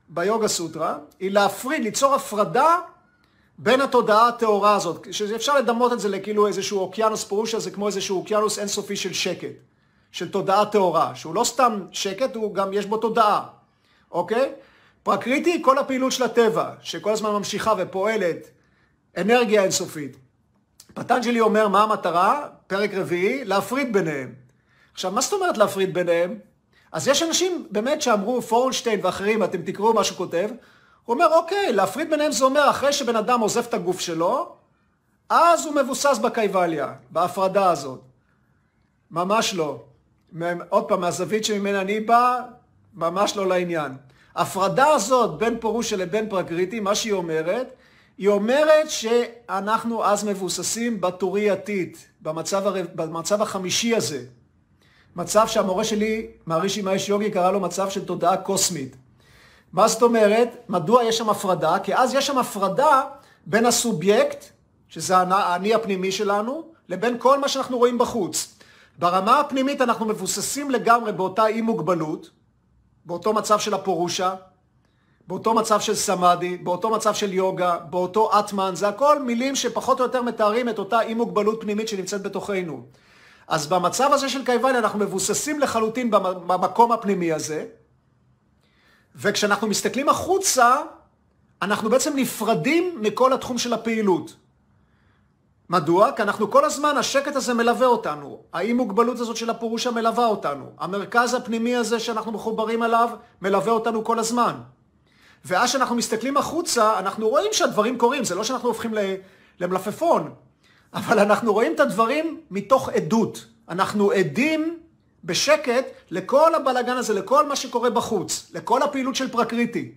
ביוגה סוטרה היא להפריד, ליצור הפרדה בין התודעה הטהורה הזאת, שאפשר לדמות את זה לכאילו איזשהו אוקיינוס פרושה, זה כמו איזשהו אוקיינוס אינסופי של שקט, של תודעה טהורה, שהוא לא סתם שקט, הוא גם יש בו תודעה, אוקיי? פרקריטי, כל הפעילות של הטבע, שכל הזמן ממשיכה ופועלת, אנרגיה אינסופית. פטנג'לי אומר מה המטרה, פרק רביעי, להפריד ביניהם. עכשיו, מה זאת אומרת להפריד ביניהם? אז יש אנשים באמת שאמרו, פורנשטיין ואחרים, אתם תקראו מה שהוא כותב, הוא אומר, אוקיי, להפריד ביניהם זה אומר, אחרי שבן אדם עוזב את הגוף שלו, אז הוא מבוסס בקייבליה, בהפרדה הזאת. ממש לא. עוד פעם, מהזווית שממנה אני בא, ממש לא לעניין. הפרדה הזאת בין פורושה לבין פרקריטי, מה שהיא אומרת, היא אומרת שאנחנו אז מבוססים בטורי עתיד, במצב, הר... במצב החמישי הזה. מצב שהמורה שלי, מהרישי מאיש יוגי, קרא לו מצב של תודעה קוסמית. מה זאת אומרת? מדוע יש שם הפרדה? כי אז יש שם הפרדה בין הסובייקט, שזה האני הפנימי שלנו, לבין כל מה שאנחנו רואים בחוץ. ברמה הפנימית אנחנו מבוססים לגמרי באותה אי מוגבלות, באותו מצב של הפורושה, באותו מצב של סמאדי, באותו מצב של יוגה, באותו אטמן, זה הכל מילים שפחות או יותר מתארים את אותה אי מוגבלות פנימית שנמצאת בתוכנו. אז במצב הזה של קייבן אנחנו מבוססים לחלוטין במקום הפנימי הזה, וכשאנחנו מסתכלים החוצה, אנחנו בעצם נפרדים מכל התחום של הפעילות. מדוע? כי אנחנו כל הזמן, השקט הזה מלווה אותנו. האי מוגבלות הזאת של הפורושה מלווה אותנו. המרכז הפנימי הזה שאנחנו מחוברים אליו מלווה אותנו כל הזמן. ואז כשאנחנו מסתכלים החוצה, אנחנו רואים שהדברים קורים. זה לא שאנחנו הופכים למלפפון, אבל אנחנו רואים את הדברים מתוך עדות. אנחנו עדים בשקט לכל הבלגן הזה, לכל מה שקורה בחוץ, לכל הפעילות של פרקריטי.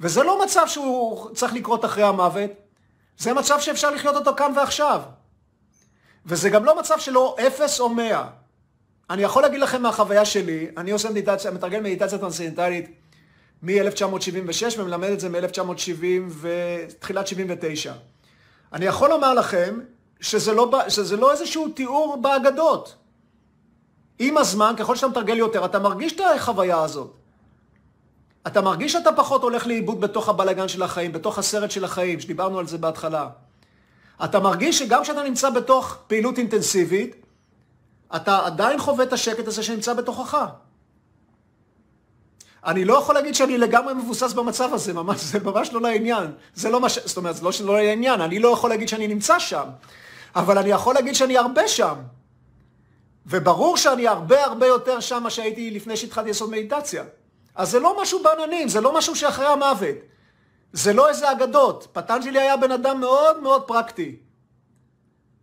וזה לא מצב שהוא צריך לקרות אחרי המוות, זה מצב שאפשר לחיות אותו כאן ועכשיו. וזה גם לא מצב שלא אפס או מאה. אני יכול להגיד לכם מהחוויה שלי, אני עושה מדיטציה, מתרגל מדיטציה טרנסצנדנטלית מ-1976 ומלמד את זה מ-1970 ותחילת 79. אני יכול לומר לכם שזה לא, שזה לא איזשהו תיאור באגדות. עם הזמן, ככל שאתה מתרגל יותר, אתה מרגיש את החוויה הזאת. אתה מרגיש שאתה פחות הולך לאיבוד בתוך הבלגן של החיים, בתוך הסרט של החיים, שדיברנו על זה בהתחלה. אתה מרגיש שגם כשאתה נמצא בתוך פעילות אינטנסיבית, אתה עדיין חווה את השקט הזה שנמצא בתוכך. אני לא יכול להגיד שאני לגמרי מבוסס במצב הזה, ממש, זה ממש לא לעניין. זה לא מה ש... זאת אומרת, זה לא שלא לעניין, אני לא יכול להגיד שאני נמצא שם, אבל אני יכול להגיד שאני הרבה שם. וברור שאני הרבה הרבה יותר שם מה שהייתי לפני שהתחלתי לעשות מדיטציה. אז זה לא משהו בעננים, זה לא משהו שאחרי המוות. זה לא איזה אגדות. פטנג'לי היה בן אדם מאוד מאוד פרקטי.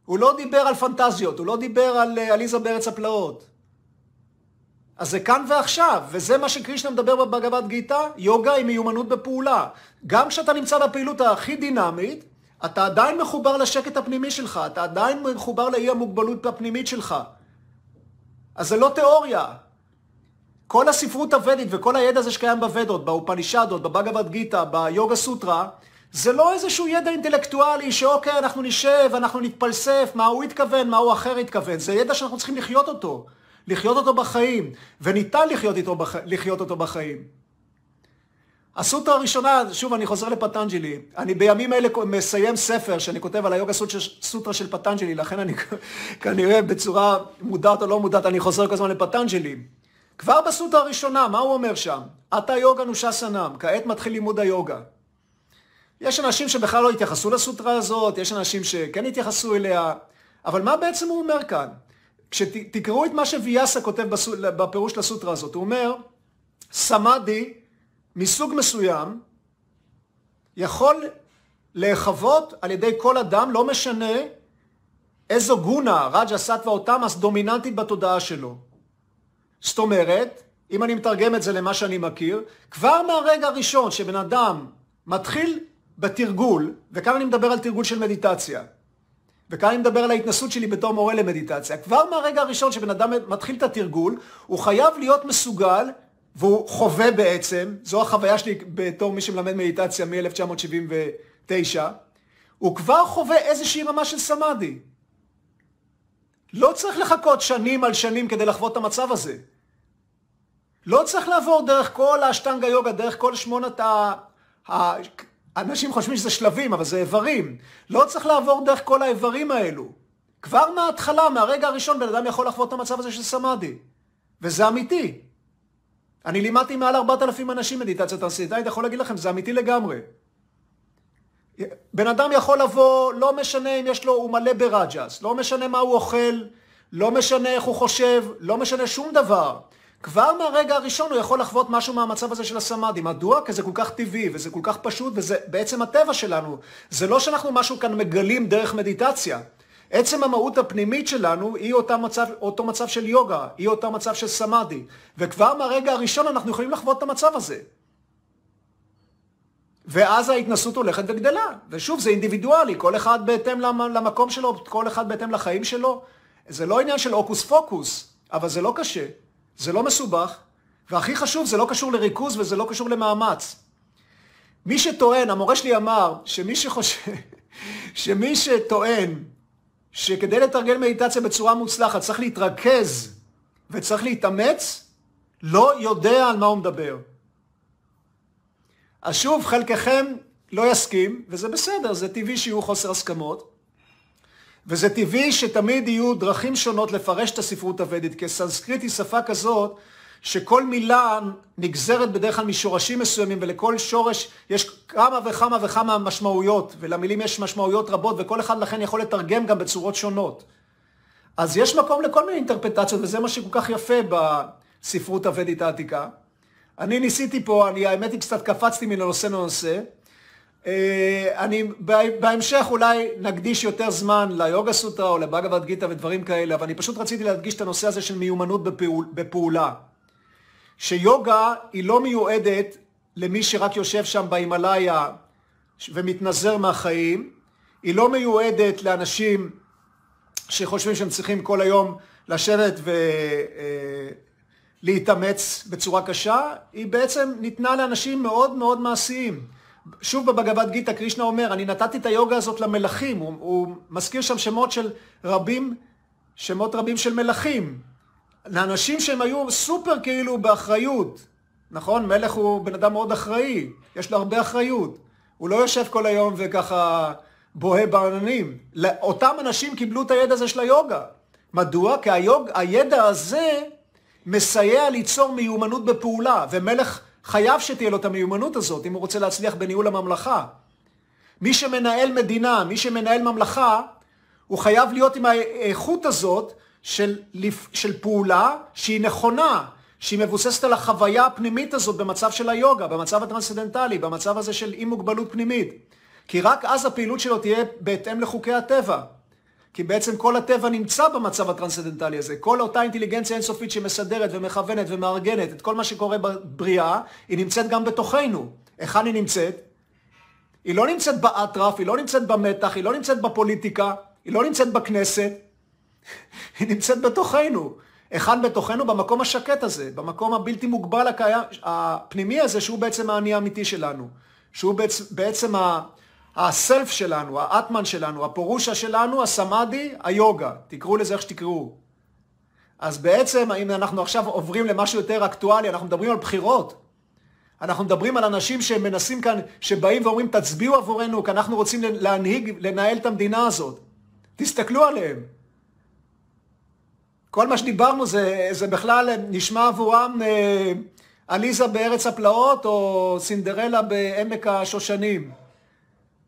הוא לא דיבר על פנטזיות, הוא לא דיבר על אה, עליזה בארץ הפלאות. אז זה כאן ועכשיו, וזה מה שקרישנה מדבר בבגבת גיתא, יוגה היא מיומנות בפעולה. גם כשאתה נמצא בפעילות הכי דינמית, אתה עדיין מחובר לשקט הפנימי שלך, אתה עדיין מחובר לאי המוגבלות הפנימית שלך. אז זה לא תיאוריה. כל הספרות הוודית וכל הידע הזה שקיים בוודות, באופנישדות, בבגבד גיתא, ביוגה סוטרה, זה לא איזשהו ידע אינטלקטואלי שאוקיי, אנחנו נשב, אנחנו נתפלסף, מה הוא התכוון, מה הוא אחר התכוון. זה ידע שאנחנו צריכים לחיות אותו. לחיות אותו בחיים, וניתן לחיות, איתו בח... לחיות אותו בחיים. הסוטרה הראשונה, שוב, אני חוזר לפטנג'לי. אני בימים אלה מסיים ספר שאני כותב על היוגה סוטרה של פטנג'לי, לכן אני כנראה בצורה מודעת או לא מודעת, אני חוזר כל הזמן לפטנג'לי. כבר בסוטרה הראשונה, מה הוא אומר שם? עתה יוגה נושה סנם, כעת מתחיל לימוד היוגה. יש אנשים שבכלל לא התייחסו לסוטרה הזאת, יש אנשים שכן התייחסו אליה. אבל מה בעצם הוא אומר כאן? כשתקראו את מה שוויאסה כותב בפירוש לסוטרה הזאת, הוא אומר, סמאדי מסוג מסוים יכול להיחוות על ידי כל אדם, לא משנה איזו גונה, רג'ה, סטווה או תמאס, דומיננטית בתודעה שלו. זאת אומרת, אם אני מתרגם את זה למה שאני מכיר, כבר מהרגע הראשון שבן אדם מתחיל בתרגול, וכאן אני מדבר על תרגול של מדיטציה, וכאן אני מדבר על ההתנסות שלי בתור מורה למדיטציה, כבר מהרגע הראשון שבן אדם מתחיל את התרגול, הוא חייב להיות מסוגל, והוא חווה בעצם, זו החוויה שלי בתור מי שמלמד מדיטציה מ-1979, הוא כבר חווה איזושהי רמה של סמאדי. לא צריך לחכות שנים על שנים כדי לחוות את המצב הזה. לא צריך לעבור דרך כל האשטנגה יוגה, דרך כל שמונת ה... ה... אנשים חושבים שזה שלבים, אבל זה איברים. לא צריך לעבור דרך כל האיברים האלו. כבר מההתחלה, מהרגע הראשון, בן אדם יכול לחוות את המצב הזה של סמאדי. וזה אמיתי. אני לימדתי מעל 4,000 אנשים מדיטציה טרנסידנטית, יכול להגיד לכם, זה אמיתי לגמרי. בן אדם יכול לבוא, לא משנה אם יש לו, הוא מלא ברג'ס, לא משנה מה הוא אוכל, לא משנה איך הוא חושב, לא משנה שום דבר. כבר מהרגע הראשון הוא יכול לחוות משהו מהמצב הזה של הסמאדי. מדוע? כי זה כל כך טבעי, וזה כל כך פשוט, וזה בעצם הטבע שלנו. זה לא שאנחנו משהו כאן מגלים דרך מדיטציה. עצם המהות הפנימית שלנו היא אותה מצב, אותו מצב של יוגה, היא אותה מצב של סמאדי. וכבר מהרגע הראשון אנחנו יכולים לחוות את המצב הזה. ואז ההתנסות הולכת וגדלה. ושוב, זה אינדיבידואלי, כל אחד בהתאם למקום שלו, כל אחד בהתאם לחיים שלו. זה לא עניין של הוקוס פוקוס, אבל זה לא קשה. זה לא מסובך, והכי חשוב, זה לא קשור לריכוז וזה לא קשור למאמץ. מי שטוען, המורה שלי אמר, שמי שחושב, שמי שטוען שכדי לתרגל מדיטציה בצורה מוצלחת צריך להתרכז וצריך להתאמץ, לא יודע על מה הוא מדבר. אז שוב, חלקכם לא יסכים, וזה בסדר, זה טבעי שיהיו חוסר הסכמות. וזה טבעי שתמיד יהיו דרכים שונות לפרש את הספרות הוודית, כי סנסקריט היא שפה כזאת שכל מילה נגזרת בדרך כלל משורשים מסוימים, ולכל שורש יש כמה וכמה וכמה משמעויות, ולמילים יש משמעויות רבות, וכל אחד לכן יכול לתרגם גם בצורות שונות. אז יש מקום לכל מיני אינטרפטציות, וזה מה שכל כך יפה בספרות הוודית העתיקה. אני ניסיתי פה, אני האמת היא קצת קפצתי מנושא לנושא, אני בהמשך אולי נקדיש יותר זמן ליוגה סוטרה או לבגבד גיטה ודברים כאלה, אבל אני פשוט רציתי להדגיש את הנושא הזה של מיומנות בפעול, בפעולה. שיוגה היא לא מיועדת למי שרק יושב שם בהימאליה ומתנזר מהחיים, היא לא מיועדת לאנשים שחושבים שהם צריכים כל היום לשבת ולהתאמץ אה, בצורה קשה, היא בעצם ניתנה לאנשים מאוד מאוד מעשיים. שוב בבגבד גיתא קרישנה אומר, אני נתתי את היוגה הזאת למלכים, הוא, הוא מזכיר שם שמות של רבים, שמות רבים של מלכים, לאנשים שהם היו סופר כאילו באחריות, נכון? מלך הוא בן אדם מאוד אחראי, יש לו הרבה אחריות, הוא לא יושב כל היום וככה בוהה בעננים. אותם אנשים קיבלו את הידע הזה של היוגה. מדוע? כי היוג, הידע הזה מסייע ליצור מיומנות בפעולה, ומלך חייב שתהיה לו את המיומנות הזאת, אם הוא רוצה להצליח בניהול הממלכה. מי שמנהל מדינה, מי שמנהל ממלכה, הוא חייב להיות עם האיכות הזאת של, של פעולה שהיא נכונה, שהיא מבוססת על החוויה הפנימית הזאת במצב של היוגה, במצב הטרנסצדנטלי, במצב הזה של אי מוגבלות פנימית. כי רק אז הפעילות שלו תהיה בהתאם לחוקי הטבע. כי בעצם כל הטבע נמצא במצב הטרנסצדנטלי הזה. כל אותה אינטליגנציה אינסופית שמסדרת ומכוונת ומארגנת את כל מה שקורה בבריאה, היא נמצאת גם בתוכנו. היכן היא נמצאת? היא לא נמצאת באטרף, היא לא נמצאת במתח, היא לא נמצאת בפוליטיקה, היא לא נמצאת בכנסת, היא נמצאת בתוכנו. היכן בתוכנו? במקום השקט הזה, במקום הבלתי מוגבל הקיים, הפנימי הזה, שהוא בעצם האני האמיתי שלנו. שהוא בעצם, בעצם הסלף שלנו, האטמן שלנו, הפורושה שלנו, הסמאדי, היוגה. תקראו לזה איך שתקראו. אז בעצם, אם אנחנו עכשיו עוברים למשהו יותר אקטואלי, אנחנו מדברים על בחירות. אנחנו מדברים על אנשים שמנסים כאן, שבאים ואומרים, תצביעו עבורנו, כי אנחנו רוצים להנהיג, לנהל את המדינה הזאת. תסתכלו עליהם. כל מה שדיברנו זה, זה בכלל נשמע עבורם אה, עליזה בארץ הפלאות או סינדרלה בעמק השושנים.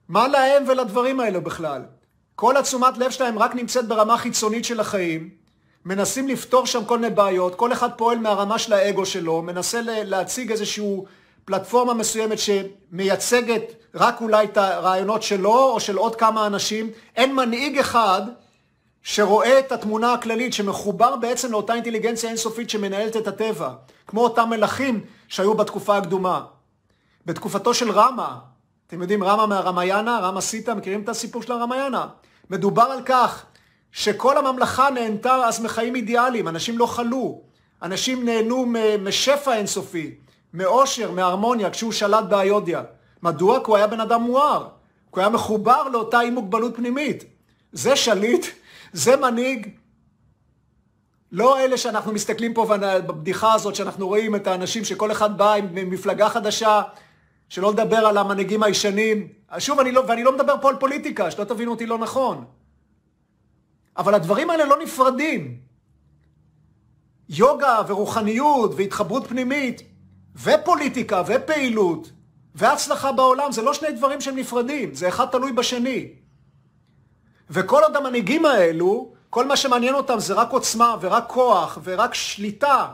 מה להם ולדברים האלו בכלל? כל התשומת לב שלהם רק נמצאת ברמה חיצונית של החיים, מנסים לפתור שם כל מיני בעיות, כל אחד פועל מהרמה של האגו שלו, מנסה להציג איזושהי פלטפורמה מסוימת שמייצגת רק אולי את הרעיונות שלו או של עוד כמה אנשים. אין מנהיג אחד שרואה את התמונה הכללית, שמחובר בעצם לאותה אינטליגנציה אינסופית שמנהלת את הטבע, כמו אותם מלכים שהיו בתקופה הקדומה. בתקופתו של רמא, אתם יודעים רמא מהרמיאנה, רמא סיטה, מכירים את הסיפור של הרמיאנה? מדובר על כך שכל הממלכה נהנתה אז מחיים אידיאליים, אנשים לא חלו, אנשים נהנו משפע אינסופי, מאושר, מהרמוניה, כשהוא שלט באיודיה. מדוע? כי הוא היה בן אדם מואר, כי הוא היה מחובר לאותה אי מוגבלות פנימית. זה שליט, זה מנהיג. לא אלה שאנחנו מסתכלים פה בבדיחה הזאת, שאנחנו רואים את האנשים שכל אחד בא עם מפלגה חדשה, שלא לדבר על המנהיגים הישנים. שוב, אני לא, ואני לא מדבר פה על פוליטיקה, שלא תבינו אותי לא נכון. אבל הדברים האלה לא נפרדים. יוגה ורוחניות והתחברות פנימית ופוליטיקה ופעילות והצלחה בעולם זה לא שני דברים שהם נפרדים, זה אחד תלוי בשני. וכל עוד המנהיגים האלו, כל מה שמעניין אותם זה רק עוצמה ורק כוח ורק שליטה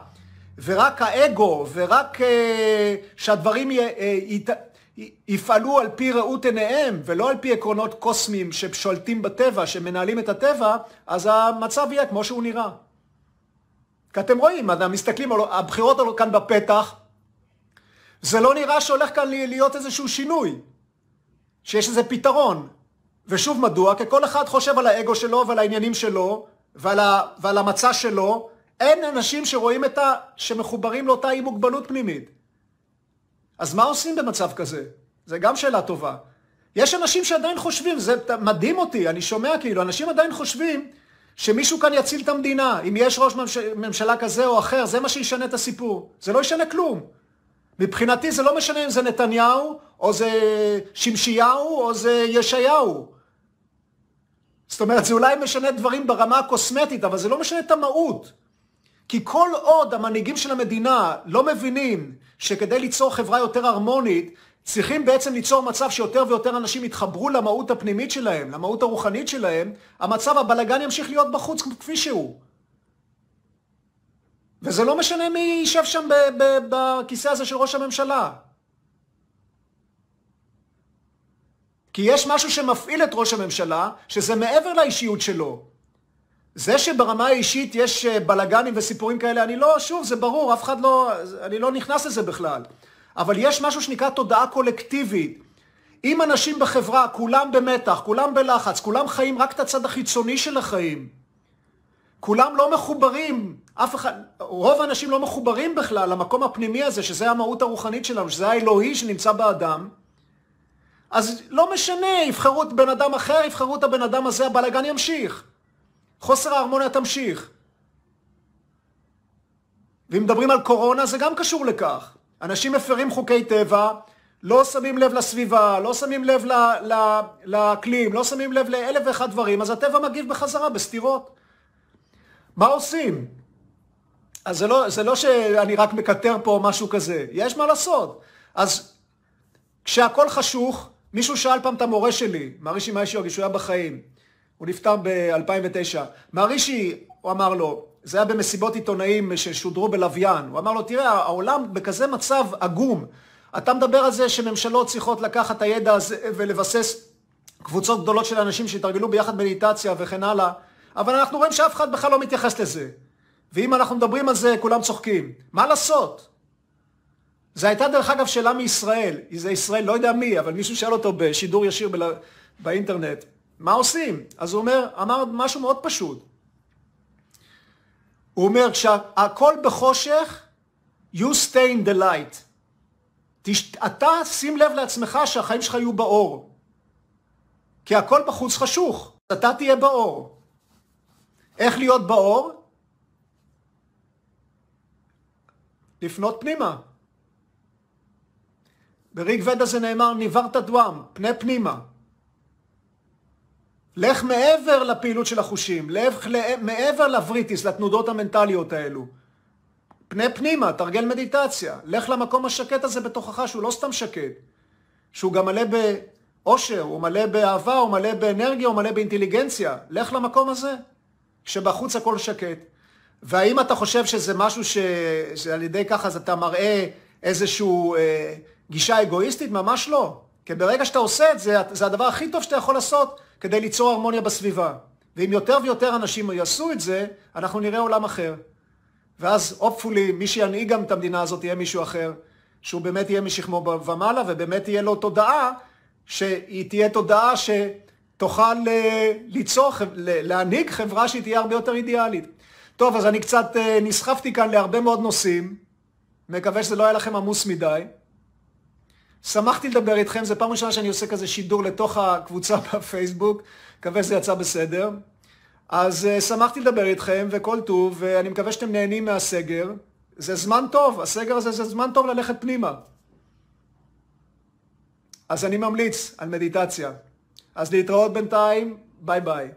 ורק האגו ורק uh, שהדברים י, uh, יפעלו על פי ראות עיניהם ולא על פי עקרונות קוסמיים ששולטים בטבע, שמנהלים את הטבע, אז המצב יהיה כמו שהוא נראה. כי אתם רואים, אתם מסתכלים, הבחירות כאן בפתח, זה לא נראה שהולך כאן להיות איזשהו שינוי, שיש איזה פתרון. ושוב מדוע? כי כל אחד חושב על האגו שלו ועל העניינים שלו ועל, ה, ועל המצע שלו. אין אנשים שרואים את ה... שמחוברים לאותה אי מוגבלות פנימית. אז מה עושים במצב כזה? זה גם שאלה טובה. יש אנשים שעדיין חושבים, זה מדהים אותי, אני שומע כאילו, אנשים עדיין חושבים שמישהו כאן יציל את המדינה. אם יש ראש ממשלה כזה או אחר, זה מה שישנה את הסיפור. זה לא ישנה כלום. מבחינתי זה לא משנה אם זה נתניהו, או זה שמשיהו, או זה ישעיהו. זאת אומרת, זה אולי משנה דברים ברמה הקוסמטית, אבל זה לא משנה את המהות. כי כל עוד המנהיגים של המדינה לא מבינים שכדי ליצור חברה יותר הרמונית, צריכים בעצם ליצור מצב שיותר ויותר אנשים יתחברו למהות הפנימית שלהם, למהות הרוחנית שלהם, המצב, הבלגן ימשיך להיות בחוץ כפי שהוא. וזה לא משנה מי יישב שם בכיסא הזה של ראש הממשלה. כי יש משהו שמפעיל את ראש הממשלה, שזה מעבר לאישיות שלו. זה שברמה האישית יש אה, בלגנים וסיפורים כאלה, אני לא, שוב, זה ברור, אף אחד לא, אני לא נכנס לזה בכלל. אבל יש משהו שנקרא תודעה קולקטיבית. אם אנשים בחברה, כולם במתח, כולם בלחץ, כולם חיים רק את הצד החיצוני של החיים, כולם לא מחוברים, אף אחד, רוב האנשים לא מחוברים בכלל למקום הפנימי הזה, שזה המהות הרוחנית שלנו, שזה האלוהי שנמצא באדם, אז לא משנה, יבחרו את בן אדם אחר, יבחרו את הבן אדם הזה, הבלאגן ימשיך. חוסר ההרמוניה תמשיך. ואם מדברים על קורונה, זה גם קשור לכך. אנשים מפרים חוקי טבע, לא שמים לב לסביבה, לא שמים לב לאקלים, לא שמים לב לאלף ואחד דברים, אז הטבע מגיב בחזרה בסתירות. מה עושים? אז זה לא, זה לא שאני רק מקטר פה משהו כזה, יש מה לעשות. אז כשהכול חשוך, מישהו שאל פעם את המורה שלי, מרישי מיישיוגי, שהוא היה בחיים, הוא נפטר ב-2009. מרישי, הוא אמר לו, זה היה במסיבות עיתונאים ששודרו בלוויין, הוא אמר לו, תראה, העולם בכזה מצב עגום. אתה מדבר על זה שממשלות צריכות לקחת את הידע הזה ולבסס קבוצות גדולות של אנשים שיתרגלו ביחד מדיטציה וכן הלאה, אבל אנחנו רואים שאף אחד בכלל לא מתייחס לזה. ואם אנחנו מדברים על זה, כולם צוחקים. מה לעשות? זו הייתה דרך אגב שאלה מישראל, זה ישראל, לא יודע מי, אבל מישהו שאל אותו בשידור ישיר בלה, באינטרנט, מה עושים? אז הוא אומר, אמר משהו מאוד פשוט. הוא אומר, כשהכל בחושך, you stay in the light. תש... אתה שים לב לעצמך שהחיים שלך יהיו באור. כי הכל בחוץ חשוך, אתה תהיה באור. איך להיות באור? לפנות פנימה. בריג ודה זה נאמר ניברת דואם, פנה פנימה. לך מעבר לפעילות של החושים, לך מעבר לבריטיס, לתנודות המנטליות האלו. פנה פנימה, תרגל מדיטציה. לך למקום השקט הזה בתוכך, שהוא לא סתם שקט, שהוא גם מלא באושר, הוא מלא באהבה, הוא מלא באנרגיה, הוא מלא באינטליגנציה. לך למקום הזה, שבחוץ הכל שקט. והאם אתה חושב שזה משהו ש... שעל ידי ככה אתה מראה איזושהי אה, גישה אגואיסטית? ממש לא. כי ברגע שאתה עושה את זה, זה הדבר הכי טוב שאתה יכול לעשות כדי ליצור הרמוניה בסביבה. ואם יותר ויותר אנשים יעשו את זה, אנחנו נראה עולם אחר. ואז הופפולי, מי שינהיג גם את המדינה הזאת יהיה מישהו אחר, שהוא באמת יהיה משכמו ומעלה, ובאמת תהיה לו תודעה, שהיא תהיה תודעה שתוכל אה, ליצור, להנהיג חברה שהיא תהיה הרבה יותר אידיאלית. טוב, אז אני קצת אה, נסחפתי כאן להרבה מאוד נושאים, מקווה שזה לא היה לכם עמוס מדי. שמחתי לדבר איתכם, זו פעם ראשונה שאני עושה כזה שידור לתוך הקבוצה בפייסבוק, מקווה שזה יצא בסדר. אז uh, שמחתי לדבר איתכם וכל טוב, ואני מקווה שאתם נהנים מהסגר. זה זמן טוב, הסגר הזה זה זמן טוב ללכת פנימה. אז אני ממליץ על מדיטציה. אז להתראות בינתיים, ביי ביי.